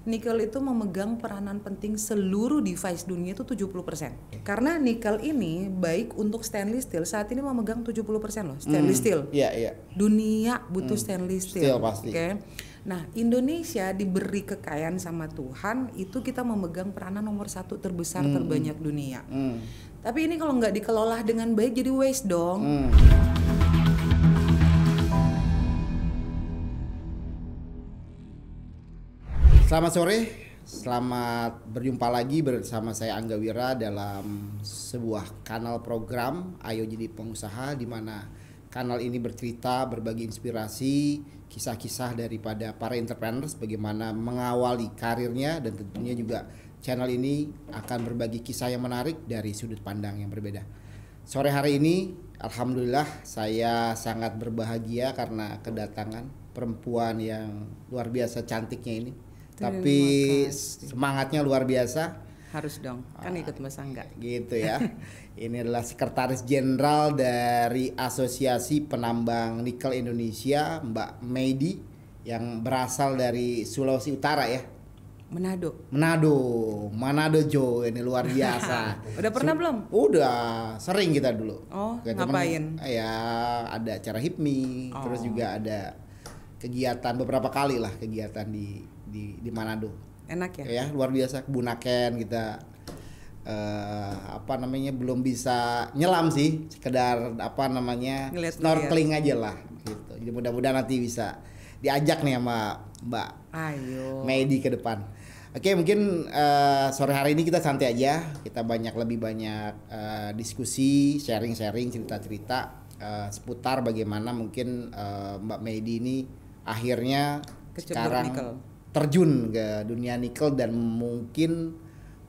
Nikel itu memegang peranan penting seluruh device dunia itu 70%. Karena nikel ini baik untuk stainless steel saat ini memegang 70% loh stainless Hmm, steel. Iya, iya. Dunia butuh stainless steel. Steel pasti. Oke. Nah, Indonesia diberi kekayaan sama Tuhan, itu kita memegang peranan nomor satu terbesar terbanyak dunia. Hmm. Tapi ini kalau nggak dikelola dengan baik jadi waste dong. Selamat sore, selamat berjumpa lagi bersama saya Angga Wira dalam sebuah kanal program Ayo Jadi Pengusaha di mana kanal ini bercerita berbagi inspirasi, kisah-kisah daripada para entrepreneurs bagaimana mengawali karirnya dan tentunya juga channel ini akan berbagi kisah yang menarik dari sudut pandang yang berbeda. Sore hari ini, alhamdulillah saya sangat berbahagia karena kedatangan perempuan yang luar biasa cantiknya ini. Terima Tapi kasih. semangatnya luar biasa, Harus dong, kan ikut Mas Angga. gitu ya. ini adalah sekretaris jenderal dari Asosiasi Penambang Nikel Indonesia, Mbak Meidi, yang berasal dari Sulawesi Utara ya. Manado. Manado, Manado Jo ini luar biasa. Udah pernah belum? Udah, sering kita dulu. Oh, Kayak temen, ngapain? ya, ada acara HIPMI, Oh. terus juga ada kegiatan beberapa kali lah kegiatan di di di Manado. Enak ya? Ya, luar biasa kebunaken kita eh apa namanya belum bisa nyelam sih, sekedar apa namanya Ngeliat-ngeliat. snorkeling aja lah gitu. Jadi mudah-mudahan nanti bisa diajak nih sama Mbak Ayo. Medi ke depan. Oke, mungkin eh, sore hari ini kita santai aja. Kita banyak lebih banyak eh, diskusi, sharing-sharing cerita-cerita eh, seputar bagaimana mungkin eh, Mbak Medi ini akhirnya Kecebur sekarang nikel. Terjun ke dunia nikel dan mungkin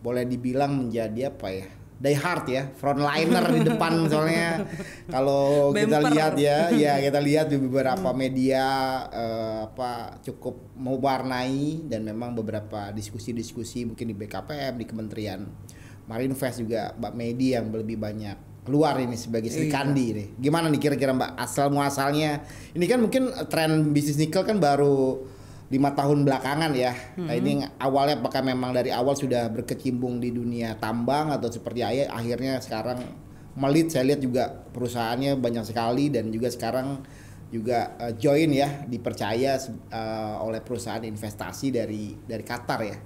boleh dibilang menjadi apa ya? Die hard ya, frontliner di depan soalnya kalau kita lihat ya, ya kita lihat di beberapa media eh, apa cukup mewarnai dan memang beberapa diskusi-diskusi mungkin di BKPM di Kementerian Marinvest juga Mbak Medi yang lebih banyak keluar ini sebagai Sri Iya. Kandi nih. Gimana nih kira-kira Mbak asal muasalnya? Ini kan mungkin tren bisnis nikel kan baru lima tahun belakangan ya. Nah, ini awalnya apakah memang dari awal sudah berkecimpung di dunia tambang atau seperti ayah akhirnya sekarang melit saya lihat juga perusahaannya banyak sekali dan juga sekarang juga eh, join ya dipercaya eh, oleh perusahaan investasi dari dari Qatar ya.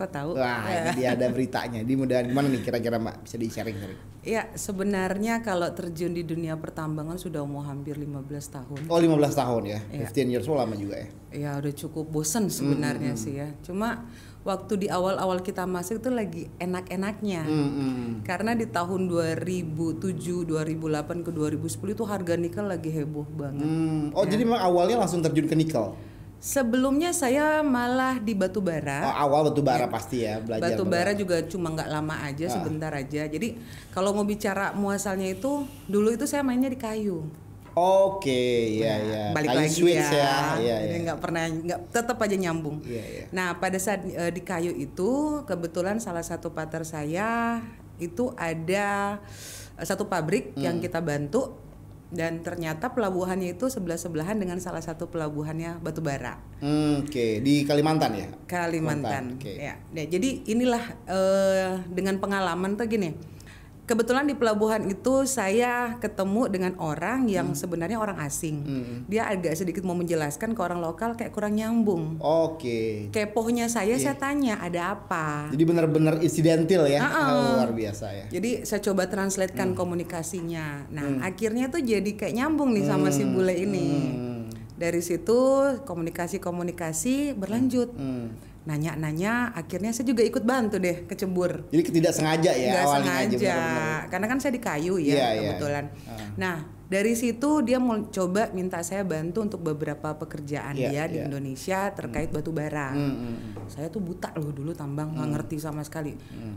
Kok tahu? Wah, ini dia ada beritanya. Di mudah gimana nih kira-kira Mbak bisa di-sharing-sharing? Ya, sebenarnya kalau terjun di dunia pertambangan sudah mau hampir 15 tahun. Oh, 15 tahun ya. Iya. 15 years old lama juga ya. Ya udah cukup bosen sebenarnya sih ya. Cuma waktu di awal-awal kita masuk itu lagi enak-enaknya. Hmm, hmm. Karena di tahun 2007, 2008 ke 2010 itu harga nikel lagi heboh banget. Hmm, Oh, jadi memang awalnya langsung terjun ke nikel. Sebelumnya saya malah di batu Oh, awal batu bara pasti ya belajar. Batu bara juga cuma nggak lama aja, Ah. sebentar aja. Jadi kalau mau bicara muasalnya itu, dulu itu saya mainnya di kayu. Oke, iya Nah, iya. Balik Kayu lagi switch ya. ya. Iya Jadi iya. nggak pernah nggak tetap aja nyambung. Iya iya. Nah, pada saat eh, di kayu itu kebetulan salah satu partner saya itu ada satu pabrik Hmm. yang kita bantu dan ternyata pelabuhannya itu sebelah-sebelahan dengan salah satu pelabuhannya batu bara. Hmm, Oke, di Kalimantan ya. Kalimantan. Oke. Ya. Nah, jadi inilah eh, dengan pengalaman tuh gini. Kebetulan di pelabuhan itu saya ketemu dengan orang yang sebenarnya orang asing. Hmm. Dia agak sedikit mau menjelaskan ke orang lokal kayak kurang nyambung. Oke. Kepohnya saya Iya. saya tanya ada apa. Jadi benar-benar insidental ya. Ah-ah. Oh, luar biasa ya. Jadi saya coba Hmm. translatekan komunikasinya. Nah, akhirnya tuh jadi kayak nyambung nih sama si bule ini. Hmm. Dari situ komunikasi-komunikasi berlanjut. Hmm. Nanya-nanya, akhirnya saya juga ikut bantu deh kecebur. Jadi tidak sengaja ya Nggak awalnya aja sengaja, benar-benar. karena kan saya di kayu ya Iya, iya. kebetulan. Ah. Nah dari situ dia mau coba minta saya bantu untuk beberapa pekerjaan Iya, dia di iya. Indonesia terkait batu bara. Hmm, hmm, hmm. Saya tuh buta loh dulu tambang nggak ngerti sama sekali.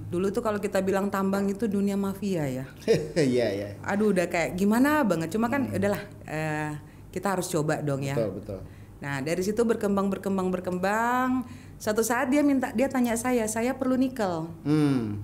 Dulu tuh kalau kita bilang tambang itu dunia mafia ya. Iya iya. Aduh udah kayak gimana banget. Cuma kan udahlah eh, kita harus coba dong ya. Betul betul. Nah dari situ berkembang berkembang berkembang. Satu saat dia minta dia tanya saya, saya perlu nikel. Hmm.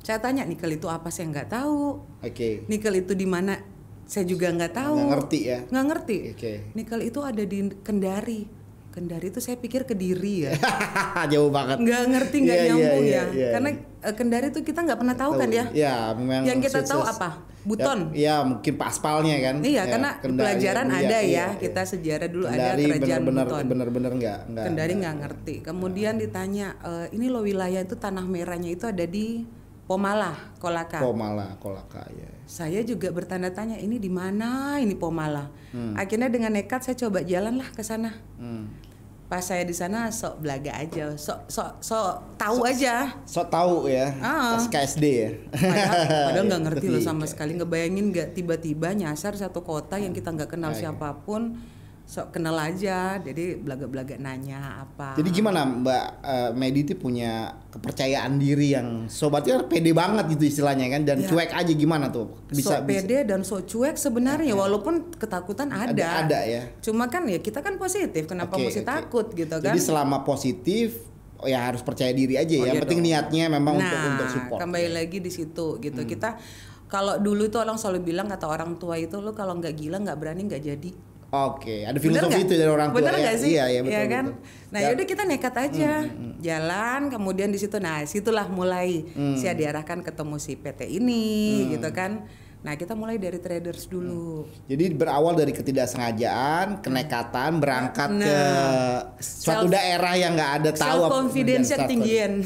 Saya tanya nikel itu apa saya nggak tahu. Oke. Nikel itu di mana saya juga nggak tahu. Nggak ngerti ya. Nggak ngerti. Oke. Nikel itu ada di Kendari. Kendari itu saya pikir Kediri ya. Jauh banget. nggak ngerti nggak Iya, iya, nyambung iya, ya iya. karena eh, Kendari itu kita nggak pernah tahu kan ya Ya, memang yang kita tahu sukses. apa Buton Ya, ya, mungkin paspalnya kan. iya Ya, karena Kendari, pelajaran iya, ada iya, ya iya. kita sejarah dulu ada Kendari kerajaan bener-bener Buton bener-bener nggak. Kendari nggak ngerti kemudian ditanya "Eh, ini loh wilayah itu tanah merahnya itu ada di Pomala Kolaka Komala, Kolaka ya. saya juga bertanda tanya ini di mana ini Pomala akhirnya dengan nekat saya coba jalan lah ke sana Hmm. pas saya di sana sok belaga aja sok sok sok tahu aja So tahu ya, Ah. SKSD ya. padahal nggak ngerti loh sama Oke. sekali ngebayangin nggak tiba-tiba nyasar satu kota yang kita nggak kenal iya. siapa pun sok kenal aja jadi belaga-belaga nanya apa Jadi gimana Mbak eh, Medi itu punya kepercayaan diri yang sobatnya pede banget gitu istilahnya kan dan Ya. cuek aja gimana tuh bisa sok bisa pede dan sok cuek sebenarnya walaupun ketakutan ada. ada ada ya. Cuma kan ya kita kan positif, kenapa Oke, mesti oke. takut gitu kan? Jadi selama positif oh ya harus percaya diri aja Oh, ya. iya Yang penting dong. niatnya memang untuk nah, untuk support. Hmm. kembali lagi di situ gitu. Kita kalau dulu itu orang selalu bilang kata orang tua itu lu kalau nggak gila nggak berani nggak jadi. Oke, ada Bener filosofi itu dari orang tua Bener ya. sih? Iya, iya betul. Iya kan? betul. Nah, Ya, yaudah kita nekat aja, jalan, kemudian di situ, nah situlah mulai Hmm. saya diarahkan ketemu si PT ini, gitu kan. Nah kita mulai dari traders dulu. Jadi berawal dari ketidaksengajaan, kenekatan, berangkat ke Nah, suatu self- daerah yang nggak ada tahu Self confidence tinggian.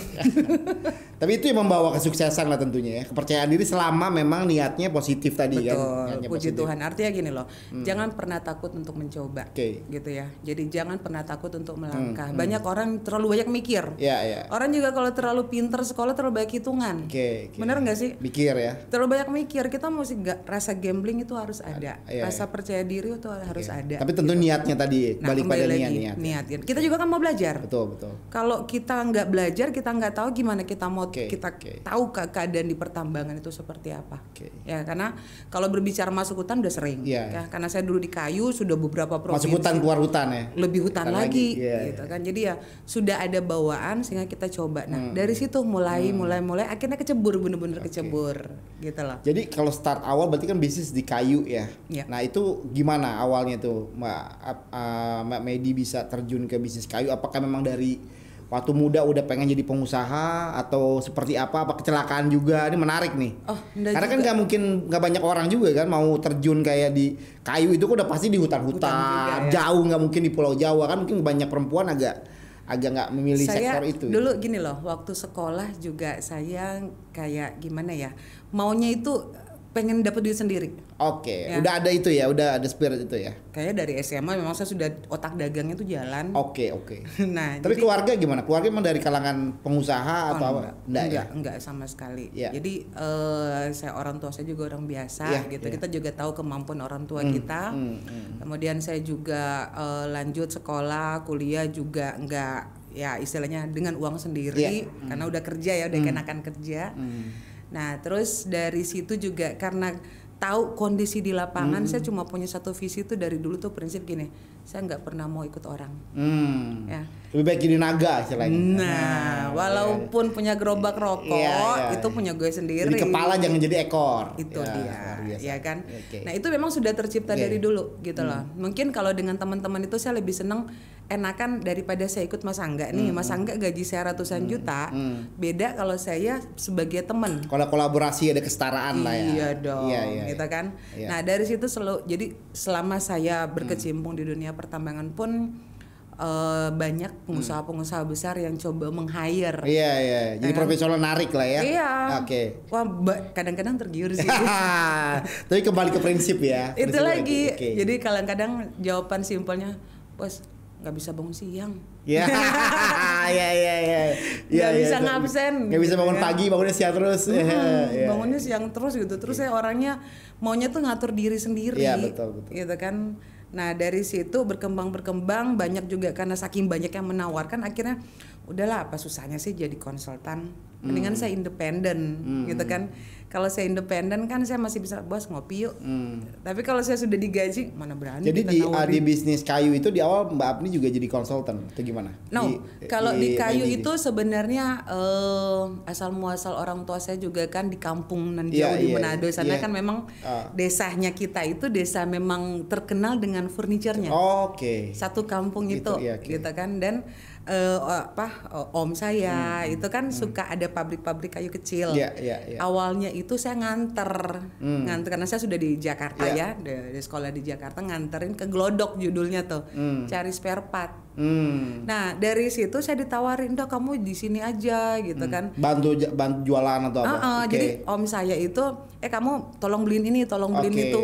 Tapi itu yang membawa kesuksesan lah tentunya ya. Kepercayaan diri selama memang niatnya positif tadi kan. Betul, Niatnya puji positif. Tuhan. Artinya gini loh, jangan pernah takut untuk mencoba, Oke. gitu ya. Jadi jangan pernah takut untuk melangkah. Hmm, Banyak orang terlalu banyak mikir. Iya, iya. Orang juga kalau terlalu pinter sekolah terlalu banyak hitungan. Oke, oke. Bener nggak sih? Mikir ya. Terlalu banyak mikir. Kita mesti nggak rasa gambling itu harus ada, iya, rasa percaya diri itu harus ada. Tapi tentu niatnya tadi Nah, balik pada lagi, niat niat. niat. Kita juga kan mau belajar. Betul, betul. Kalau kita nggak belajar, kita nggak tahu gimana kita mau Oke, kita oke. tahu ke- keadaan di pertambangan itu seperti apa. Oke. Ya karena kalau berbicara masuk hutan udah sering. Iya. Ya, karena saya dulu di kayu sudah beberapa provinsi. Masuk hutan keluar hutan ya. Lebih hutan Hutan lagi, lagi, iya, gitu kan. Jadi ya sudah ada bawaan sehingga kita coba. Nah Hmm. dari situ mulai mulai mulai akhirnya kecebur bener-bener kecebur gitu loh. Jadi kalau start awal berarti kan bisnis di kayu ya. Iya. Nah itu gimana awalnya tuh Mbak uh, Mbak Medi bisa terjun ke bisnis kayu? Apakah memang dari waktu muda udah pengen jadi pengusaha atau seperti apa? Apa kecelakaan juga? Ini menarik nih. Oh, Karena kan juga. nggak mungkin nggak banyak orang juga kan mau terjun kayak di kayu itu kan udah pasti di Hutan hutan-hutan ya. jauh nggak mungkin di Pulau Jawa kan mungkin banyak perempuan agak agak nggak memilih saya sektor itu. dulu gini loh waktu sekolah juga saya kayak gimana ya maunya itu pengen dapat duit sendiri Oke, Ya. udah ada itu ya, udah ada spirit itu ya. kayak dari SMA memang saya sudah otak dagangnya tuh jalan Oke, oke. nah Tapi jadi- keluarga gimana? Keluarga emang dari kalangan pengusaha Oh, atau apa? enggak, Enggak, enggak, ya? enggak sama sekali. Iya. Jadi eh, saya orang tua saya juga orang biasa Iya, gitu. iya. Kita juga tahu kemampuan orang tua kita. hmm, hmm. Kemudian saya juga eh, lanjut sekolah, kuliah juga enggak ya istilahnya dengan uang sendiri Iya, karena udah kerja ya, udah kenakan kerja. Nah, terus dari situ juga karena tahu kondisi di lapangan, saya cuma punya satu visi itu dari dulu tuh prinsip gini, saya nggak pernah mau ikut orang. Hmm. Ya. Lebih baik jadi naga istilahnya. Nah, walaupun punya gerobak rokok, Iya, iya, itu iya. punya gue sendiri. Jadi kepala jangan jadi ekor. itu Ya, dia, biasa. ya kan. Oke. Nah itu memang sudah tercipta Iya. dari dulu, gitu loh. Mungkin kalau dengan teman-teman itu saya lebih seneng enakan daripada saya ikut Mas Angga nih. Hmm, Mas Angga gaji saya ratusan juta. Beda kalau saya sebagai teman. Kalau kolaborasi ada kesetaraan lah ya. Iya dong, Iya, iya, gitu iya. kan. Iya. Nah dari situ selalu, jadi selama saya Hmm. berkecimpung di dunia pertambangan pun eh, banyak pengusaha-pengusaha besar yang coba meng-hire. Iya, iya. Jadi profesional narik lah ya. Iya. Oke. Wah, ba- kadang-kadang tergiur sih. Tapi kembali ke prinsip ya. itu Prinsip lagi. Oke. Jadi kadang-kadang jawaban simpelnya, bos nggak bisa bangun siang. Ya, ya, ya, ya. Nggak bisa ngabsen, Nggak bisa gitu bangun kan. pagi, bangunnya siang terus. Hmm, Iya. bangunnya siang terus gitu. Terus saya orangnya maunya tuh ngatur diri sendiri. Iya, betul, betul. Gitu kan. Nah dari situ berkembang berkembang banyak juga karena saking banyak yang menawarkan akhirnya udahlah apa susahnya sih jadi konsultan mendingan saya independen gitu kan kalau saya independen kan saya masih bisa bos ngopi yuk tapi kalau saya sudah digaji mana berani Hmm. Jadi di nawarin. di bisnis kayu itu di awal Mbak Apni juga jadi konsultan atau gimana? No, Di- kalau di, kayu Medi. itu sebenarnya eh, asal muasal orang tua saya juga kan di kampung nan Iya, jauh di iya, Manado sana iya. kan memang Ah. desanya kita itu desa memang terkenal dengan furniturnya. Oke. Satu kampung Gitu, itu, iya, oke. gitu kan dan eh, apa om saya Hmm, itu kan suka ada pabrik-pabrik kayu kecil. Iya, iya, iya. Awalnya itu saya nganter, nganter karena saya sudah di Jakarta Iya. ya, di, di sekolah di Jakarta nganterin ke Glodok judulnya tuh, cari spare part. Hmm. Nah dari situ saya ditawarin, dok kamu di sini aja gitu kan. Bantu bantu jualan atau apa? Ah, ah, Oke. Jadi om saya itu, eh kamu tolong beliin ini, tolong beliin Oke. itu.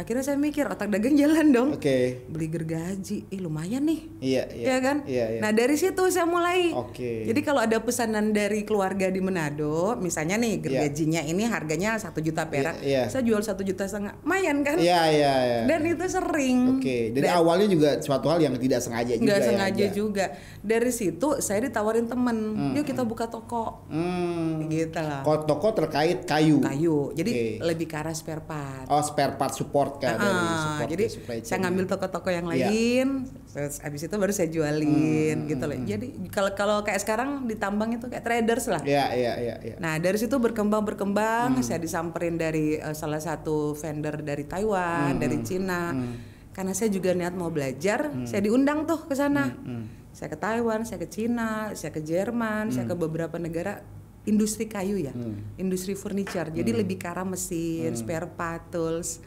Akhirnya saya mikir otak dagang jalan dong. Oke. Beli gergaji, ih lumayan nih. Iya, iya. Iya kan? Iya, iya. Nah dari situ saya mulai. Oke. Jadi kalau ada pesanan dari keluarga di Manado, misalnya nih gergajinya ini harganya satu juta perak, Iya, iya. saya jual satu juta setengah, lumayan kan? Iya, iya, iya. Dan itu sering. Oke, dari awalnya juga suatu hal yang tidak sengaja juga ya, sengaja Aja. juga dari situ saya ditawarin temen yuk kita buka toko Hmm. gitu lah Kok toko terkait kayu. kayu jadi Oke. lebih ke arah spare part Oh, spare part support kan dari Ah, support jadi saya ngambil toko-toko yang Iya. lain terus abis itu baru saya jualin Hmm, gitu loh jadi kalau kalau kayak sekarang di tambang itu kayak traders lah Iya, iya, iya, iya. Nah dari situ berkembang berkembang, Hmm. saya disamperin dari eh, salah satu vendor dari Taiwan, Hmm, dari Cina. Karena saya juga niat mau belajar, saya diundang tuh ke sana. Hmm, Saya ke Taiwan, saya ke Cina, saya ke Jerman, saya Hmm. ke beberapa negara industri kayu ya, industri furniture. Jadi Hmm. lebih ke arah mesin, spare part, tools.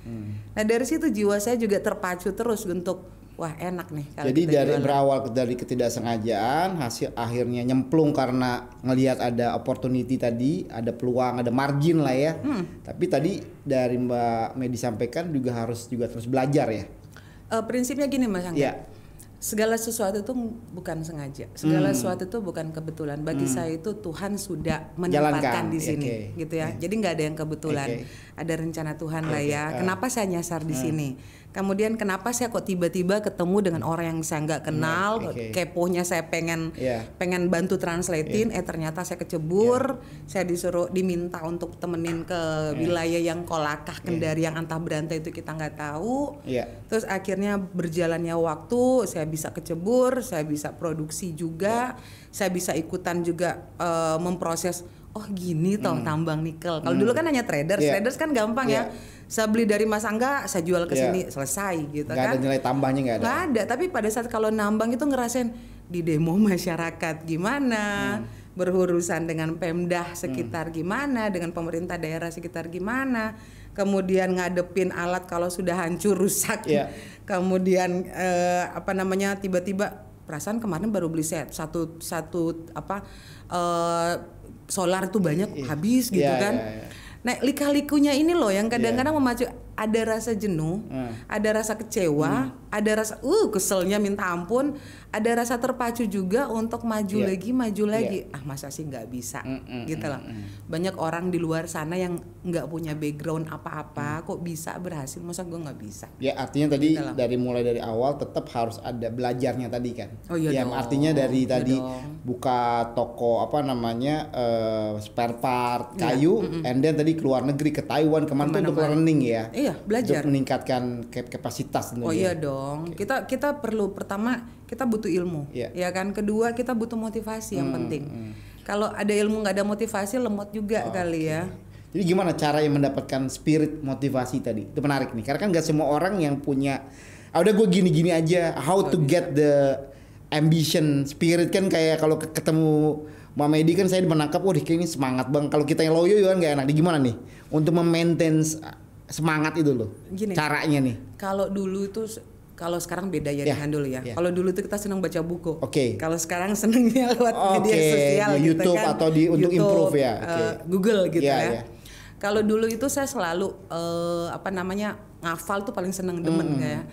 Nah dari situ jiwa saya juga terpacu terus untuk wah enak nih. kalau Jadi dari jualan. berawal dari ketidaksengajaan, hasil akhirnya nyemplung karena ngelihat ada opportunity tadi, ada peluang, ada margin lah ya. Hmm. Tapi tadi dari Mbak Medi sampaikan juga harus juga terus belajar ya. Eh, prinsipnya gini mas Angga. Iya. Segala sesuatu itu bukan sengaja. Segala sesuatu itu bukan kebetulan. Bagi saya itu Tuhan sudah Jalankan, menempatkan di sini, oke. gitu ya. Jadi nggak ada yang kebetulan. Oke. Ada rencana Tuhan lah Oke, ya. ah. Kenapa saya nyasar di sini? Kemudian kenapa saya kok tiba-tiba ketemu dengan orang yang saya nggak kenal, oke. keponya saya pengen Iya. pengen bantu translatein, eh ternyata saya kecebur, saya disuruh diminta untuk temenin ke wilayah yang kolakah kendari yang antah berantai itu kita nggak tahu. Iya. Terus akhirnya berjalannya waktu, saya bisa kecebur, saya bisa produksi juga, saya bisa ikutan juga eh, memproses. Oh gini toh tambang nikel. Kalau dulu kan hanya traders, Hmm. Iya. traders kan gampang Iya. ya. Saya beli dari Mas Angga, saya jual ke Iya. sini, selesai gitu Nggak kan. ada nilai tambahnya nggak ada. Nggak ada, tapi pada saat kalau nambang itu ngerasain di demo masyarakat gimana, Hmm. berurusan dengan Pemdah sekitar gimana, dengan pemerintah daerah sekitar gimana, kemudian ngadepin alat kalau sudah hancur rusak, Iya. kemudian eh, apa namanya tiba-tiba perasaan kemarin baru beli set satu satu apa eh, solar itu banyak habis gitu Iya, kan. iya, iya. Nah, lika-likunya ini loh yang kadang-kadang memacu ada rasa jenuh, Hmm. ada rasa kecewa, ada rasa uh keselnya minta ampun, ada rasa terpacu juga untuk maju Iya. lagi, maju lagi. Ah, masa sih nggak bisa Mm, mm, gitu loh. Banyak orang di luar sana yang nggak punya background apa-apa Mm. kok bisa berhasil, masa gue nggak bisa. Ya artinya tadi Gitu dari mulai dari awal tetap harus ada belajarnya tadi kan. Oh iya Yang dong, artinya dari iya tadi dong. buka toko apa namanya eh, spare part Iya, kayu, and then tadi keluar negeri ke Taiwan ke mana tuh untuk learning ya. Iya, belajar. Untuk meningkatkan kapasitas tentunya. Oh iya dong. Kita kita perlu pertama kita butuh ilmu, Iya. ya kan. Kedua kita butuh motivasi yang penting. Kalau ada ilmu nggak ada motivasi lemot juga kali ya. Jadi gimana cara yang mendapatkan spirit motivasi tadi? Itu menarik nih. Karena kan gak semua orang yang punya ah udah gue gini-gini aja. How to get the ambition spirit kan kayak kalau ke- ketemu Mama Edi kan saya menangkap, wah kayak ini semangat bang. Kalau kita yang loyo kan gak enak. Di gimana nih untuk memaintain semangat itu loh? Gini. Caranya nih. Kalau dulu itu kalau sekarang beda ya dengan dulu ya. ya. Kalau dulu tuh kita senang baca buku. Oke. Kalau sekarang senangnya lewat media Oke, sosial di gitu YouTube kan. atau di- untuk improve ya, eh, oke. Google gitu Ya, ya. ya. Kalau dulu itu saya selalu eh, apa namanya ngafal tuh paling seneng demen kayak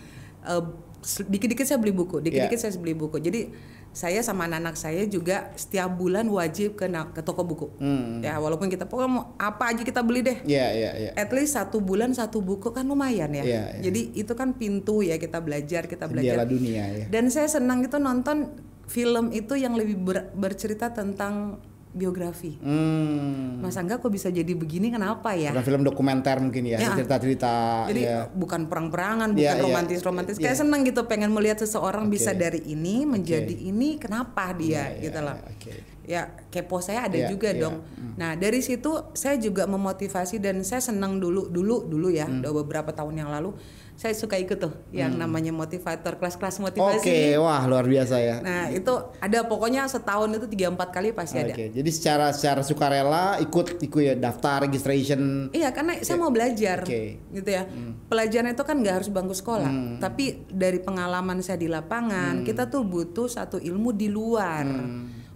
eh, se- dikit-dikit saya beli buku, dikit-dikit Ya. saya beli buku. Jadi saya sama anak-anak saya juga setiap bulan wajib ke ke toko buku. Hmm. Ya walaupun kita pokoknya mau apa aja kita beli deh Iya iya iya. at least satu bulan satu buku kan lumayan ya. Iya, iya. Jadi itu kan pintu ya kita belajar kita Jendela belajar. dunia ya. Dan saya senang itu nonton film itu yang lebih ber- bercerita tentang biografi. Hmm. Mas Angga kok bisa jadi begini kenapa ya? Bukan film dokumenter mungkin ya, Ya. cerita-cerita Jadi ya. bukan perang-perangan, bukan Iya, iya. romantis-romantis. Kayak Iya. seneng gitu pengen melihat seseorang Oke. bisa dari ini menjadi ini, kenapa dia gitu loh. Oke. Ya kepo saya ada juga dong. Nah dari situ saya juga memotivasi dan saya senang dulu dulu dulu ya, Hmm. udah beberapa tahun yang lalu saya suka ikut tuh yang namanya motivator kelas-kelas Oke, motivasi. wah luar biasa ya. Nah itu ada pokoknya setahun itu tiga empat kali pasti ada. Oke, jadi secara secara sukarela ikut ikut ya daftar registration. Iya karena saya mau belajar Oke. gitu ya. Pelajaran itu kan nggak harus bangku sekolah, tapi dari pengalaman saya di lapangan kita tuh butuh satu ilmu di luar.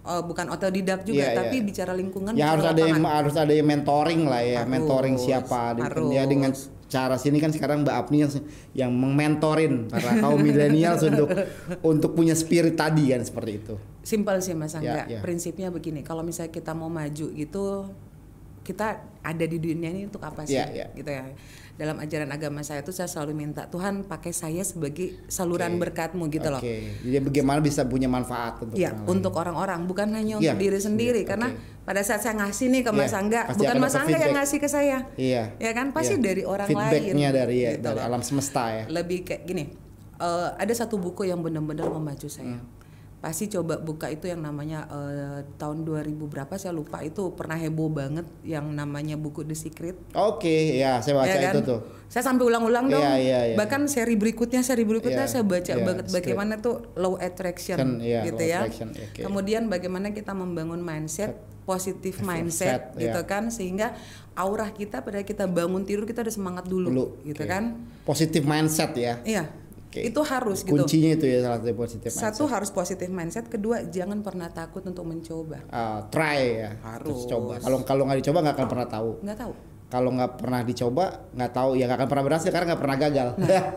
Oh, bukan otodidak juga, Iya, iya. tapi bicara lingkungan. Ya bicara harus ada yang harus ada yang mentoring lah ya, Harus, mentoring siapa harus. ya dengan cara sini kan sekarang Mbak Apni yang yang mementorin para kaum milenial untuk untuk punya spirit tadi kan seperti itu. Simpel sih Mas Angga. Ya, ya. Prinsipnya begini, kalau misalnya kita mau maju gitu, kita ada di dunia ini untuk apa sih? Ya, ya. Gitu ya. Dalam ajaran agama saya itu saya selalu minta Tuhan pakai saya sebagai saluran Oke. berkatmu gitu loh. Oke, jadi bagaimana bisa punya manfaat untuk Ya, orang lain. untuk orang-orang, bukan hanya untuk diri sendiri. iya, Karena oke. pada saat saya ngasih nih ke Mas Iya, Angga, bukan Mas Angga yang ngasih ke saya. Iya. Ya kan, pasti Iya. dari orang lain. Feedbacknya dari ya, gitu dari loh. alam semesta ya. Lebih kayak gini. eh, ada satu buku yang benar-benar memacu saya. Hmm. Pasti coba buka itu yang namanya eh, tahun 2000 berapa saya lupa itu pernah heboh banget yang namanya buku The Secret. Oke, ya saya baca ya kan? itu tuh. Saya sampai ulang-ulang dong. Iya, iya, iya. Bahkan seri berikutnya, seri berikutnya Iya, saya baca iya, banget script. bagaimana tuh law attraction Kan, iya, gitu law ya. attraction, oke. Kemudian bagaimana kita membangun mindset positif Mindset, mindset gitu iya. kan sehingga aura kita pada kita bangun tidur kita ada semangat dulu, Dulu, gitu oke. kan. Positif mindset ya. Iya. Oke. Itu harus gitu. Kuncinya itu ya salah satu positif Satu mindset. harus positif mindset, kedua jangan pernah takut untuk mencoba. Ah, try ya. Harus. Terus coba. Kalau kalau nggak dicoba nggak akan pernah tahu. Nggak tahu. Kalau nggak pernah dicoba nggak tahu ya nggak akan pernah berhasil karena nggak pernah gagal.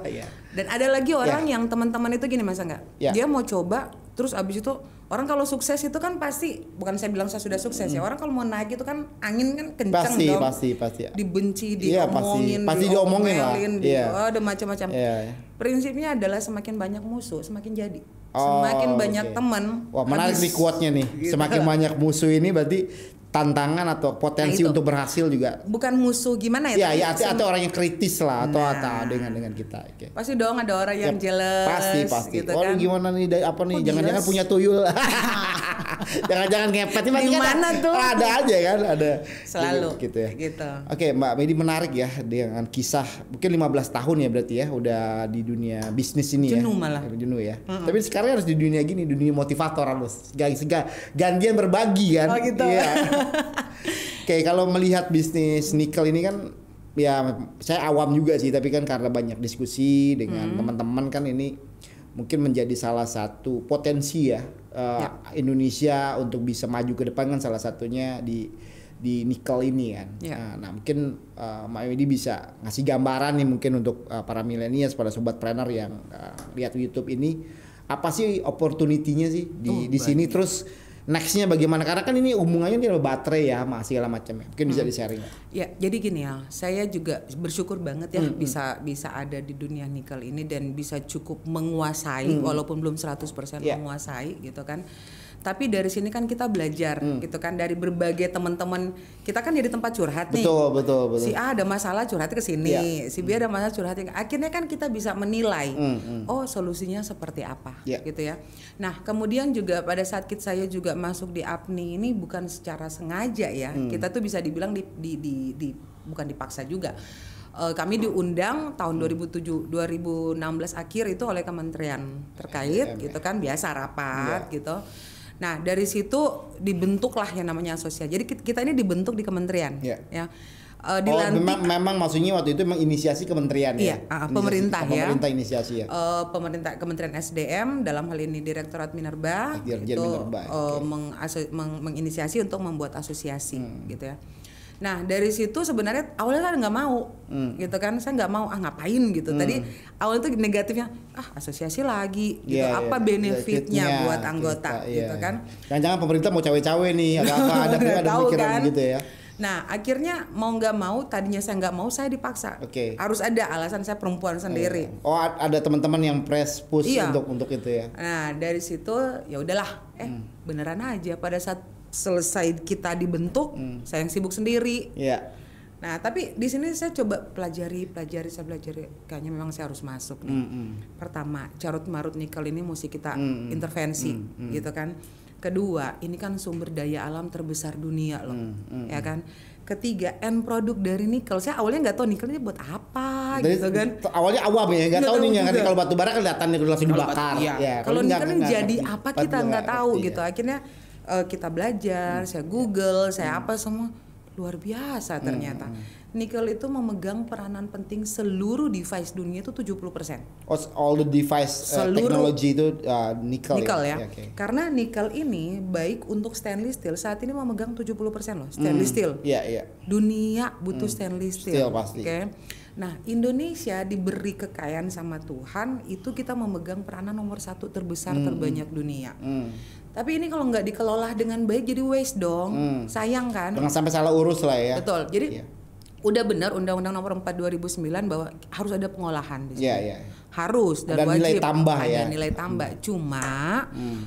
Iya. Dan ada lagi orang yang teman-teman itu gini masa nggak? Ya. Dia mau coba, terus abis itu orang kalau sukses itu kan pasti bukan saya bilang saya sudah sukses ya. Orang kalau mau naik itu kan angin kan kencang Pasti dong. pasti pasti. Dibenci, Iya, pasti. diomongin, Pasti diomongin lah. di- Iya. oh, ada macam-macam. Iya. iya. Prinsipnya adalah semakin banyak musuh, semakin jadi. Oh, semakin banyak oke. teman. Wah menarik habis- nih quote-nya nih. Gitu. Semakin banyak musuh ini berarti tantangan atau potensi Nah, itu. untuk berhasil juga. Bukan musuh gimana Ya, ya? tapi ya atau, atau orang yang kritis lah atau Nah. atau dengan dengan kita. Oke. Pasti dong ada orang yang Ya, jealous. Pasti pasti. Gitu oh kan. gimana nih apa nih? Jangan-jangan jealous? punya tuyul. Jangan-jangan ngepet ini kan mana tuh? Ada aja kan, ada. Selalu. gitu ya. Gitu. Oke, Mbak Medi menarik ya dengan kisah mungkin 15 tahun ya berarti ya udah di dunia bisnis ini ya. Jenuh malah. Jenuh ya. Tapi sekarang harus di dunia gini, dunia motivator harus. Gak gantian berbagi kan. Oh, gitu. Iya. Oke, kalau melihat bisnis nikel ini kan ya saya awam juga sih, tapi kan karena banyak diskusi dengan teman-teman kan ini mungkin menjadi salah satu potensi ya, eh, Indonesia untuk bisa maju ke depan kan salah satunya di di nikel ini kan. Ya. Nah, nah, mungkin uh, Mbak Medi bisa ngasih gambaran nih mungkin untuk uh, para milenials, para sobat planner yang uh, lihat YouTube ini. Apa sih opportunity-nya sih di Oh, di sini? terus nextnya bagaimana karena kan ini hubungannya ini sama baterai ya sama segala macamnya mungkin bisa di sharing? Ya, jadi gini ya, saya juga bersyukur banget Hmm, ya bisa bisa ada di dunia nikel ini dan bisa cukup menguasai Hmm. walaupun belum 100% Ya. menguasai gitu kan. Tapi dari sini kan kita belajar Hmm. gitu kan dari berbagai teman-teman. Kita kan jadi tempat curhat nih. betul betul betul Si A ada masalah curhat ke sini, Iya. si B ada masalah curhat ke Akhirnya kan kita bisa menilai, Hmm, hmm. oh solusinya seperti apa, Iya. gitu ya. Nah kemudian juga pada saat kita saya juga masuk di APNI ini bukan secara sengaja ya, Hmm. kita tuh bisa dibilang di, di, di, di- bukan dipaksa juga. Eh, kami diundang tahun 2007 2016 akhir itu oleh kementerian terkait gitu kan biasa rapat gitu. Nah dari situ dibentuklah yang namanya asosiasi. Jadi kit- kita ini dibentuk di kementerian Iya. ya. Oh, Eh, dilantik memang, memang maksudnya waktu itu menginisiasi kementerian Iya, ya. Inisiasi- pemerintah ya. Pemerintah inisiasi ya. eh, pemerintah Kementerian SDM dalam hal ini Direktorat Minerba Dirjen itu Minerba, eh, mengaso- meng- menginisiasi untuk membuat asosiasi Hmm. gitu ya. Nah dari situ sebenarnya awalnya kan nggak mau Hmm. gitu kan saya nggak mau ah ngapain gitu tadi awal itu negatifnya ah asosiasi lagi gitu Iya, apa iya. benefitnya Benefitnya, buat anggota kita, gitu iya. kan Jangan-jangan pemerintah mau cawe-cawe nih, ada apa, ada ada pikiran kan? gitu ya. Nah akhirnya mau nggak mau tadinya saya nggak mau saya dipaksa Oke. harus ada alasan saya perempuan sendiri Oh, ada teman-teman yang press push Iya. untuk untuk itu ya. Nah dari situ ya udahlah, eh Hmm. beneran aja pada saat selesai kita dibentuk saya yang sibuk sendiri Iya. nah tapi di sini saya coba pelajari pelajari saya pelajari kayaknya memang saya harus masuk nih Mm-mm. pertama carut marut nikel ini mesti kita Mm, intervensi gitu kan kedua ini kan sumber daya alam terbesar dunia loh Mm, ya kan ketiga end produk dari nikel saya awalnya nggak tahu nikel ini buat apa Dari gitu kan awalnya awam ya, nggak tahu nih nanti juga. kalau batu bara kelihatan nih langsung dibakar. iya. Ya, Kalau nikel ini jadi apa kita nggak tahu ngerti, gitu. ya. Akhirnya eh, kita belajar, saya Google, saya apa semua luar Hmm, biasa ternyata. Nikel itu memegang peranan penting seluruh device dunia itu 70%. Oh, all the device uh, Seluruh- technology itu uh, nikel, Nikel ya. ya. oke. Karena nikel ini baik untuk stainless steel saat ini memegang 70% loh stainless steel. Iya, iya. Dunia butuh stainless steel. Steel pasti. Oke. Nah, Indonesia diberi kekayaan sama Tuhan, itu kita memegang peranan nomor satu terbesar terbanyak dunia. Hmm. Tapi ini kalau nggak dikelola dengan baik jadi waste dong. Hmm. Sayang kan? Jangan sampai salah urus lah ya. Betul. Jadi Iya. Udah benar Undang-Undang Nomor 4 2009 bahwa harus ada pengolahan di sini. Iya, iya. Harus dan Ada wajib. nilai tambah ada ya. nilai tambah. Cuma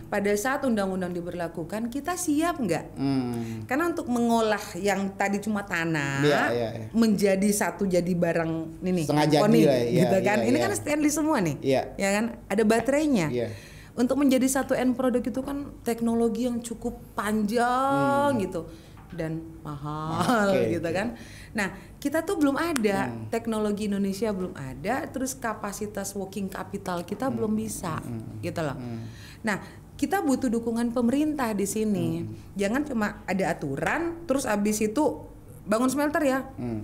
pada saat undang-undang diberlakukan kita siap nggak? Hmm. Karena untuk mengolah yang tadi cuma tanah Iya, iya, iya. menjadi satu jadi barang ini nih, lah, iya, gitu kan. iya, ini iya. kan stainless semua nih. Iya. Ya kan? Ada baterainya. Iya. Untuk menjadi satu end product itu kan teknologi yang cukup panjang gitu dan mahal Oke, gitu kan. Nah, kita tuh belum ada. Teknologi Indonesia belum ada, terus kapasitas working capital kita belum bisa gitu loh. Nah, kita butuh dukungan pemerintah di sini. Jangan cuma ada aturan terus abis itu bangun smelter ya.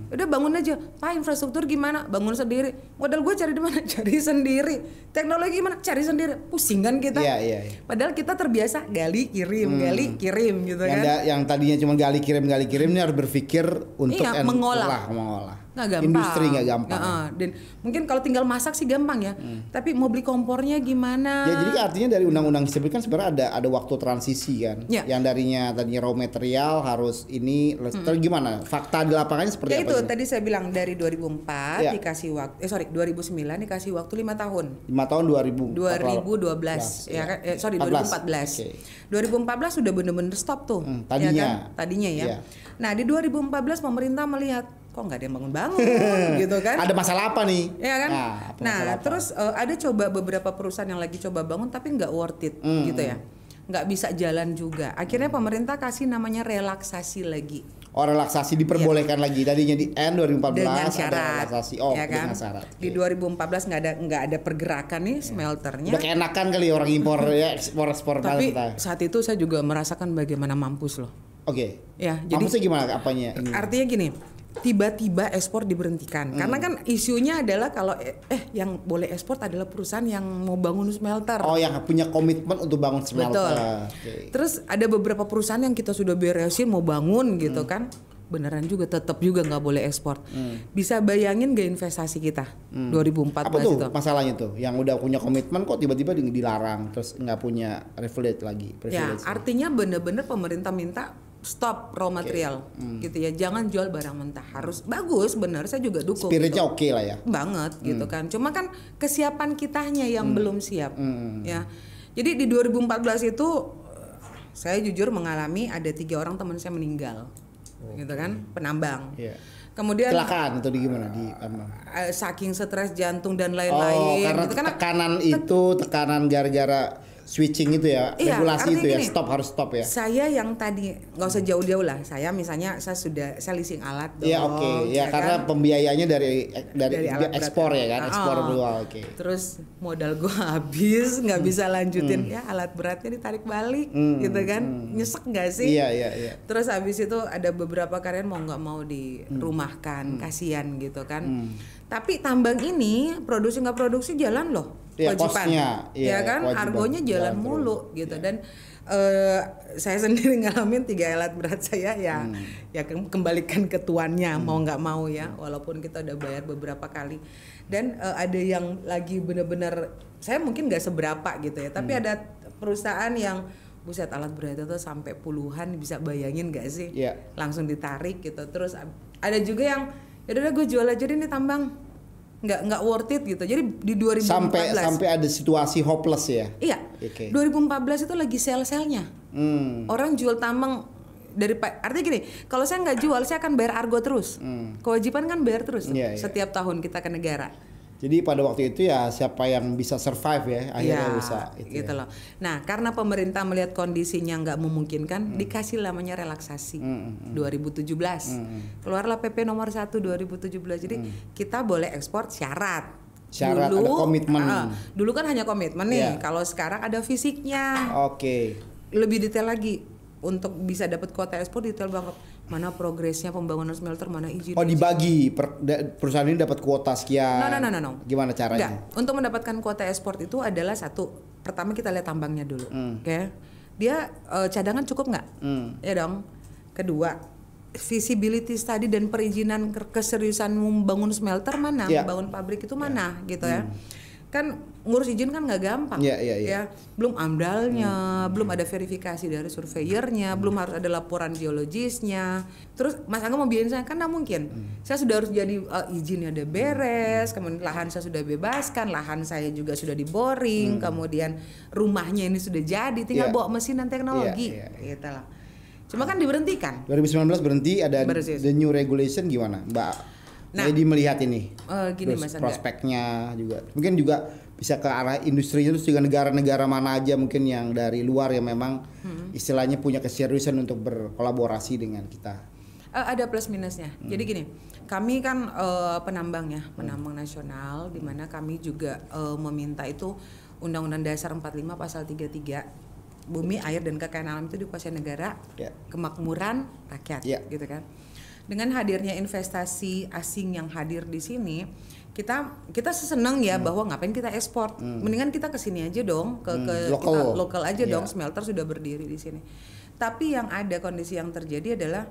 Udah bangun aja. Pak infrastruktur gimana? Bangun sendiri. Modal gue cari di mana? Cari sendiri. Teknologi gimana? Cari sendiri. Pusing kan kita. Iya, iya, iya. Padahal kita terbiasa gali kirim, gali kirim gitu Yang, kan. da- yang tadinya cuma gali kirim gali kirim ini harus berpikir untuk Iya, en- mengolah. mengolah. Nggak gampang. Industri nggak gampang. Heeh, dan mungkin kalau tinggal masak sih gampang ya. Tapi mau beli kompornya gimana? Ya jadi kan artinya dari undang-undang tersebut kan sebenarnya ada ada waktu transisi kan. Ya. Yang darinya tadinya raw material harus ini terus gimana? Fakta di lapangannya seperti ya apa? itu ini? tadi saya bilang dari 2004 Ya. dikasih waktu eh sorry 2009 dikasih waktu lima tahun. Lima tahun 2000. 2012 ya kan eh, sorry 2014. 2014 sudah bener-bener stop tuh. Hmm, ya tadinya. kan? Tadinya ya. Iya. Nah, di 2014 pemerintah melihat kok nggak ada yang bangun-bangun gitu kan. Ada masalah apa nih? Ya kan? Nah, Nah, apa? terus eh, ada coba beberapa perusahaan yang lagi coba bangun tapi nggak worth it Hmm, gitu ya. Nggak bisa jalan juga. Akhirnya pemerintah kasih namanya relaksasi lagi. Oh relaksasi diperbolehkan lagi tadinya di N 2014 dengan ada syarat, relaksasi. Oh ya kan? dengan syarat. Di Oke. 2014 nggak ada nggak ada pergerakan nih smelternya. Udah keenakan kali orang impor ya ekspor ekspor Tapi kita. saat itu saya juga merasakan bagaimana mampus loh. Oke. Ya, jadi Maksudnya gimana apanya ini? artinya gini, tiba-tiba ekspor diberhentikan. Hmm. Karena kan isunya adalah kalau eh, yang boleh ekspor adalah perusahaan yang mau bangun smelter. Oh yang punya komitmen untuk bangun smelter. Betul. Oke. Terus ada beberapa perusahaan yang kita sudah beresin mau bangun gitu Hmm. kan. Beneran juga tetap juga nggak boleh ekspor. Hmm. Bisa bayangin gak investasi kita 2014 Apa tuh itu? masalahnya tuh? Yang udah punya komitmen kok tiba-tiba di- dilarang terus nggak punya privilege lagi. Ya, artinya bener-bener pemerintah minta stop raw material Hmm. gitu ya. Jangan jual barang mentah. Harus bagus bener saya juga dukung. Spiritnya gitu. oke lah ya. banget gitu kan. Cuma kan kesiapan kitanya yang belum siap Hmm. ya. Jadi di 2014 itu saya jujur mengalami ada tiga orang teman saya meninggal, gitu kan, penambang. Iya. Kemudian Kecelakaan itu di gimana di eh, saking stres jantung dan Oh, lain-lain, karena gitu kan. tekanan itu tekanan gara-gara switching itu ya, Iya, regulasi itu ya, gini, stop harus stop ya. Saya yang tadi nggak usah jauh-jauh lah. Saya misalnya saya sudah saya leasing alat dong. Iya oke, ya, kan? karena pembiayanya dari dari, Dari alat berat. ekspor ya kan, ekspor Oh. oke. Terus modal gua habis, nggak bisa lanjutin ya alat beratnya ditarik balik, Hmm, gitu kan? Nyesek nggak sih? Iya iya iya. Terus habis itu ada beberapa karyawan mau nggak mau Hmm. dirumahkan, kasihan gitu kan. Tapi tambang ini produksi nggak produksi jalan loh, Iya, costnya, iya, ya kan? kewajiban Argonya jalan jalan mulu gitu. Dan eh, saya sendiri ngalamin tiga alat berat saya ya Hmm. ya kem- kembalikan ke tuannya mau nggak mau ya. Walaupun kita udah bayar beberapa kali. Dan eh, ada yang lagi bener-bener saya mungkin nggak seberapa gitu ya. Tapi Hmm. ada perusahaan yang buset alat berat itu sampai puluhan bisa bayangin gak sih? Iya. langsung ditarik gitu. Terus ada juga yang ya udah gue jual aja deh nih tambang nggak nggak worth it gitu jadi di 2014 Sampai sampai ada situasi hopeless ya. iya Oke. 2014 itu lagi sel-selnya Hmm. Orang jual tambang dari artinya gini, kalau saya nggak jual, saya akan bayar argo terus. Kewajiban kan bayar terus Hmm. Iya, iya. setiap tahun kita ke negara. Jadi pada waktu itu ya siapa yang bisa survive ya akhirnya Ya, bisa itu gitu ya. loh. Nah, karena pemerintah melihat kondisinya nggak memungkinkan, dikasih namanya relaksasi. 2017. Keluarlah PP nomor 1 2017. Jadi kita boleh ekspor syarat. Syarat, ada komitmen. ah, dulu kan hanya komitmen nih. Iya. Kalau sekarang ada fisiknya. Oke. Lebih detail lagi untuk bisa dapat kuota ekspor detail banget. Mana progresnya pembangunan smelter, mana izin. Oh dibagi per- da- perusahaan ini dapat kuota sekian. No, no, no, no, no. Gimana caranya? Enggak. Untuk mendapatkan kuota ekspor itu adalah satu. Pertama kita lihat tambangnya dulu. Oke. Dia eh, cadangan cukup nggak? Hmm. Ya dong. Kedua, visibility study dan perizinan ke- keseriusan membangun smelter mana? Iya. Membangun pabrik itu mana gitu ya. Kan ngurus izin kan nggak gampang. Iya, iya, iya. Ya, belum amdalnya, belum ada verifikasi dari surveyornya, belum harus ada laporan geologisnya. Terus Mas Angga mau biayain saya kan nggak mungkin. Saya sudah harus jadi eh, izinnya udah beres, kemudian lahan saya sudah bebaskan, lahan saya juga sudah diboring, kemudian rumahnya ini sudah jadi, tinggal Iya. bawa mesin dan teknologi, Iya, iya, gitu lah. Cuma kan diberhentikan. 2019 berhenti ada Berhenti. the new regulation gimana, Mbak? Nah. Jadi melihat ini. Eh, gini Terus Mas prospeknya juga. Mungkin juga bisa ke arah industrinya terus juga negara-negara mana aja mungkin yang dari luar yang memang Hmm. istilahnya punya keseriusan untuk berkolaborasi dengan kita. Eh, ada plus minusnya. Jadi gini, kami kan eh, penambang ya, penambang nasional, di mana kami juga eh, meminta itu Undang-Undang Dasar 45 Pasal 33 bumi, air dan kekayaan alam itu dikuasai negara, Ya. kemakmuran rakyat, Ya. gitu kan. Dengan hadirnya investasi asing yang hadir di sini, kita kita seneng ya bahwa ngapain kita ekspor, mendingan kita ke sini aja dong, ke ke Hmm. Lokal. kita lokal aja Ya. dong, smelter sudah berdiri di sini. Tapi yang ada kondisi yang terjadi adalah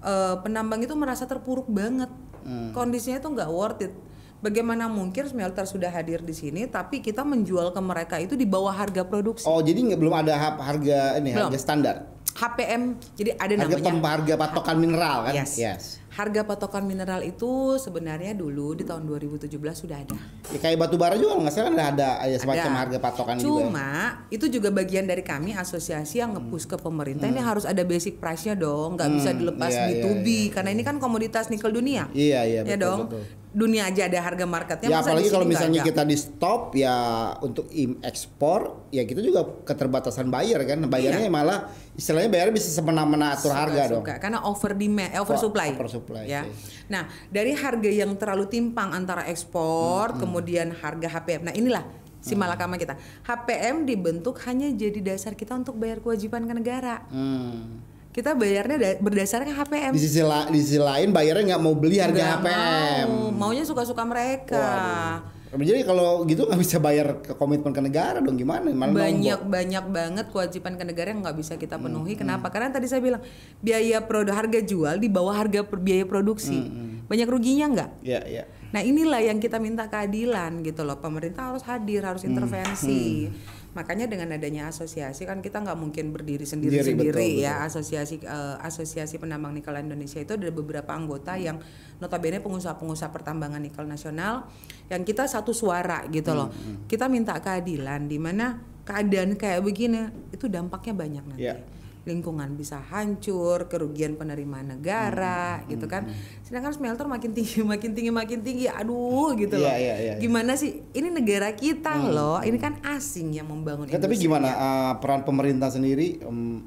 eh, penambang itu merasa terpuruk banget. Hmm. Kondisinya itu nggak worth it. Bagaimana mungkin smelter sudah hadir di sini, tapi kita menjual ke mereka itu di bawah harga produksi. Oh, jadi nggak belum ada ha- harga ini Belum. harga standar. HPM, jadi ada Harga namanya. pem harga patokan mineral kan? Yes. Harga patokan mineral itu sebenarnya dulu di tahun 2017 sudah ada. Ya, kayak batu bara juga nggak salah ada ada ya, semacam Ada. harga patokan juga. Cuma itu juga bagian dari kami asosiasi yang nge-push ke pemerintah ini harus ada basic price-nya dong, nggak bisa dilepas iya, iya, B2B iya, karena ini kan komoditas nikel dunia. Iya iya ya betul, dong. betul. Dunia aja ada harga marketnya. Ya apalagi kalau misalnya ada? kita di stop ya untuk im ekspor ya kita juga keterbatasan bayar kan bayarnya malah istilahnya bayar bisa semena-mena atur harga dong. Suka, karena over demand, eh, over supply. oversupply, Ya. oke. Nah, dari harga yang terlalu timpang antara ekspor, Hmm, kemudian harga HPM. Nah, inilah si malakama kita. HPM dibentuk hanya jadi dasar kita untuk bayar kewajiban ke negara. Hmm. Kita bayarnya da- berdasarkan HPM. Di sisi la- di sisi lain bayarnya nggak mau beli harga Nggak HPM. mau, maunya suka-suka mereka. Waduh. Jadi kalau gitu nggak bisa bayar ke komitmen ke negara dong gimana? Malah banyak nombok. banyak banget kewajiban ke negara yang nggak bisa kita Hmm, penuhi. Kenapa? Karena tadi saya bilang biaya produk harga jual di bawah harga per biaya produksi. Hmm, Banyak ruginya nggak? Ya ya. Nah inilah yang kita minta keadilan gitu loh. Pemerintah harus hadir, harus Hmm, intervensi. Makanya dengan adanya asosiasi kan kita nggak mungkin berdiri Sendiri, sendiri-sendiri betul, ya. Asosiasi eh, Asosiasi Penambang Nikel Indonesia itu ada beberapa anggota yang notabene pengusaha-pengusaha pertambangan nikel nasional yang kita satu suara gitu Hmm, loh. Kita minta keadilan di mana keadaan kayak begini itu dampaknya banyak nanti. Ya. Lingkungan bisa hancur, kerugian penerimaan negara Hmm, gitu kan. Sedangkan smelter makin tinggi, makin tinggi, makin tinggi. Aduh gitu loh. Iya, iya, iya, iya. Gimana sih? Ini negara kita loh. Ini kan asing yang membangun Ya, tapi gimana uh, peran pemerintah sendiri,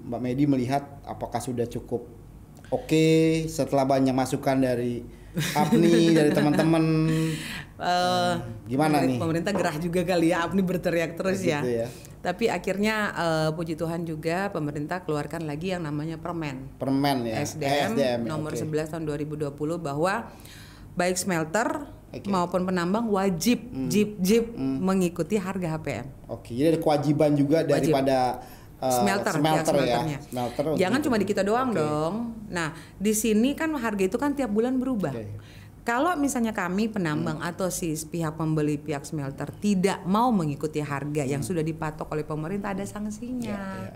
Mbak Medi melihat apakah sudah cukup oke setelah banyak masukan dari APNI dari teman-teman? Eh, Gimana pemerintah- nih? Pemerintah gerah juga kali ya, Apni berteriak terus ya. Gitu ya. Tapi akhirnya eh, puji Tuhan juga pemerintah keluarkan lagi yang namanya Permen. Permen ya, SDM, Eh, ya, nomor oke. 11 tahun 2020 bahwa baik smelter Oke. maupun penambang wajib jip jip Hmm. mengikuti harga HPM. Oke, jadi ada kewajiban juga daripada uh, smelter, pihak smelter ya, smelter. Jangan untuk- cuma di kita doang Oke. dong. Nah, di sini kan harga itu kan tiap bulan berubah. Oke. Kalau misalnya kami penambang atau si pihak pembeli pihak smelter tidak mau mengikuti harga yang sudah dipatok oleh pemerintah ada sanksinya. Hmm. Ya, ya.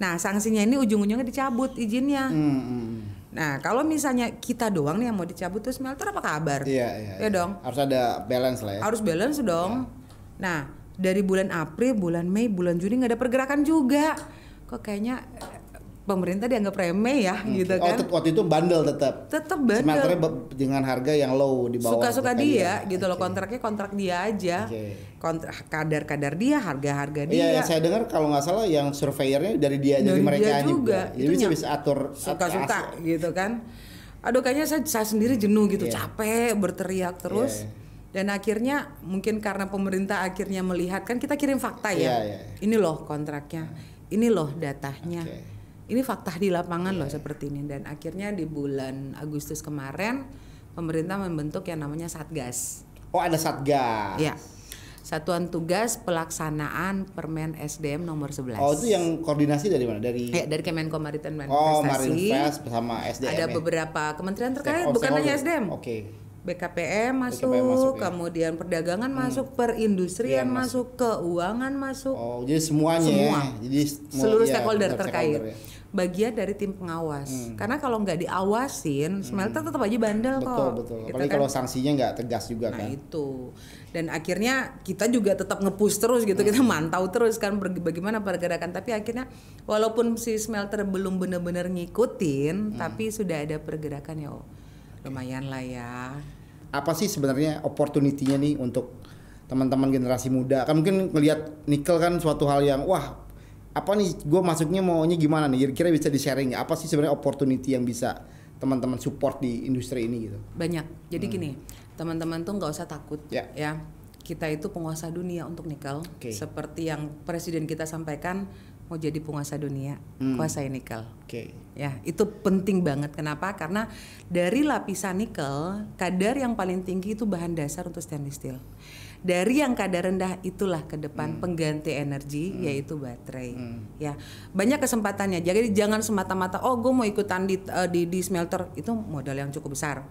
Nah, sanksinya ini ujung-ujungnya dicabut izinnya. Hmm, hmm. Nah, kalau misalnya kita doang nih yang mau dicabut tuh smelter apa kabar? Iya, iya. Ya dong. Harus ada balance lah ya. Harus balance dong. Nah, dari bulan April, bulan Mei, bulan Juni nggak ada pergerakan juga. kok kayaknya pemerintah dianggap remeh ya gitu Oh, kan. tet- waktu itu bandel tetap. Tetap bandel. Smelternya dengan harga yang low di bawah. Suka-suka harga dia gitu loh kontraknya kontrak dia aja. Oke. Kontrak kadar-kadar dia, harga-harga dia. Iya, yang saya dengar kalau nggak salah yang surveyornya dari dia dari, Dari mereka dia juga. Jadi Itu bisa atur suka-suka atur- gitu kan. Aduh kayaknya saya, saya sendiri jenuh gitu, Iya. capek berteriak terus. Iya, Dan akhirnya mungkin karena pemerintah akhirnya melihat kan kita kirim fakta ya. Iya, iya. Ini loh kontraknya. Ini loh datanya. Oke. Ini fakta di lapangan loh seperti ini dan akhirnya di bulan Agustus kemarin pemerintah membentuk yang namanya Satgas. Oh, ada satgas. Ya. Satuan Tugas Pelaksanaan Permen SDM nomor 11. Oh, itu yang koordinasi dari mana? Dari Ya, dari Kemenko Maritim dan Oh, Investasi. Marinvest bersama SDM. ada ya? beberapa kementerian terkait, oh, bukan hanya. SDM. Oke. BKPM masuk, BKPM masuk, ya. kemudian perdagangan masuk, perindustrian Iya, masuk, keuangan masuk, Oh, jadi semuanya Semua. ya. Jadi semua- seluruh ya, stakeholder terkait. stakeholder ya. Hmm. Bagian dari tim pengawas. Karena kalau nggak diawasin, smelter tetap aja bandel Betul, kok. betul. Gitu Apalagi kan. kalau sanksinya nggak tegas juga Nah kan. itu dan akhirnya kita juga tetap ngepush terus gitu kita Hmm. mantau terus kan bagaimana pergerakan tapi akhirnya walaupun si smelter belum benar-benar ngikutin Hmm. tapi sudah ada pergerakan ya oh, lumayan lah ya Apa sih sebenarnya opportunity-nya nih untuk teman-teman generasi muda? Kan mungkin ngelihat nikel kan suatu hal yang wah apa nih gue masuknya maunya gimana nih kira-kira bisa di sharing apa sih sebenarnya opportunity yang bisa teman-teman support di industri ini gitu banyak jadi gini teman-teman tuh nggak usah takut Hmm. Ya. kita itu penguasa dunia untuk nikel Oke. seperti yang presiden kita sampaikan mau jadi penguasa dunia Hmm. kuasai nikel oke Ya, itu penting banget. Kenapa? Karena dari lapisan nikel, kadar yang paling tinggi itu bahan dasar untuk stainless steel. Dari yang kadar rendah itulah ke depan pengganti energi yaitu baterai. Ya, banyak kesempatannya. Jadi jangan semata-mata oh gue mau ikutan di, eh, di di smelter itu modal yang cukup besar.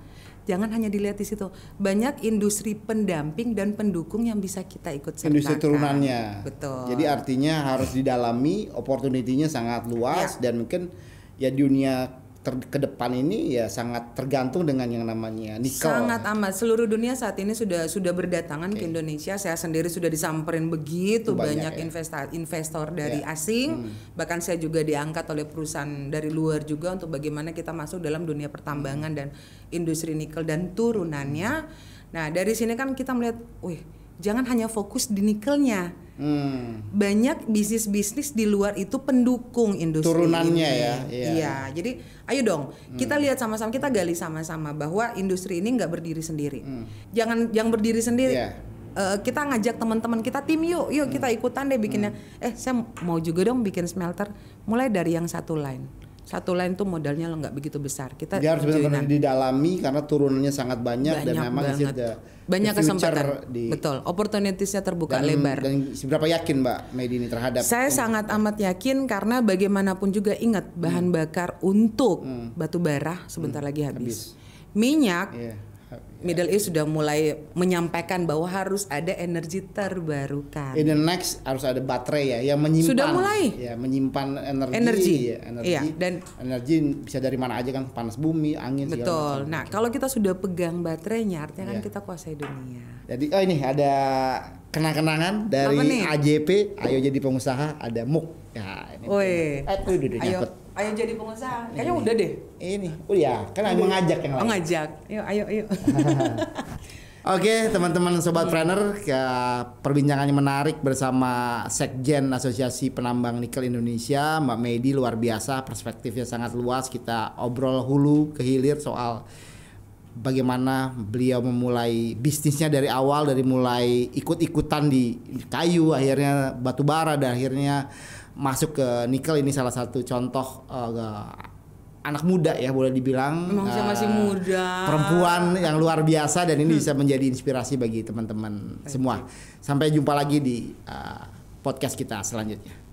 Jangan hanya dilihat di situ. Banyak industri pendamping dan pendukung yang bisa kita ikut sertakan. industri turunannya Betul. jadi artinya harus didalami opportunity-nya sangat luas dan mungkin ya dunia ter- ke depan ini ya sangat tergantung dengan yang namanya nikel Sangat amat. Seluruh dunia saat ini sudah sudah berdatangan ke Indonesia. Saya sendiri sudah disamperin begitu Itu banyak banyak, ya. investa- investor dari Ya. asing. Bahkan saya juga diangkat oleh perusahaan dari luar juga untuk bagaimana kita masuk dalam dunia pertambangan dan industri nikel dan turunannya. Nah, dari sini kan kita melihat, wih, jangan hanya fokus di nikelnya. Hmm. Banyak bisnis-bisnis di luar itu pendukung industri Turunannya ini. ya, iya. Iya, jadi ayo dong kita lihat sama-sama, kita gali sama-sama bahwa industri ini nggak berdiri sendiri. Jangan yang berdiri sendiri. Iya. Eh, kita ngajak teman-teman kita tim yuk, yuk kita ikutan deh bikinnya. Eh, saya mau juga dong bikin smelter. Mulai dari yang satu line. Satu line tuh modalnya lo nggak begitu besar. Kita dia harus benar-benar didalami karena turunannya sangat banyak, dan banyak memang banget. the, banyak the kesempatan. di Betul, opportunitiesnya terbuka dan, lebar. dan seberapa yakin Mbak Medi ini terhadap Saya sangat amat yakin karena bagaimanapun juga ingat bahan bakar untuk batu bara sebentar lagi habis. Minyak Iya. Middle East sudah mulai menyampaikan bahwa harus ada energi terbarukan. In the next harus ada baterai ya yang menyimpan Sudah mulai. ya menyimpan energi Energi. ya, energi Iya, dan- energi bisa dari mana aja kan panas bumi angin Betul. Nah, kalau kita sudah pegang baterainya artinya kan Iya. kita kuasai dunia. jadi oh ini ada kenang-kenangan dari? AJP ayo jadi pengusaha ada MUK ya ini Woi. eh Ayo, nyangkut ayo jadi pengusaha. Kayaknya udah deh. ini oh ya kan mengajak yang Oh, lain ngajak. Yuk, ayo, ayo. Oke teman-teman sobat planner ke perbincangannya menarik bersama Sekjen Asosiasi Penambang Nikel Indonesia Mbak Medi luar biasa perspektifnya sangat luas kita obrol hulu ke hilir soal bagaimana beliau memulai bisnisnya dari awal dari mulai ikut-ikutan di kayu akhirnya batu bara dan akhirnya masuk ke nikel ini salah satu contoh eh, anak muda ya boleh dibilang masih eh, muda. perempuan yang luar biasa dan ini bisa menjadi inspirasi bagi teman-teman semua. Sampai jumpa lagi di uh, podcast kita selanjutnya.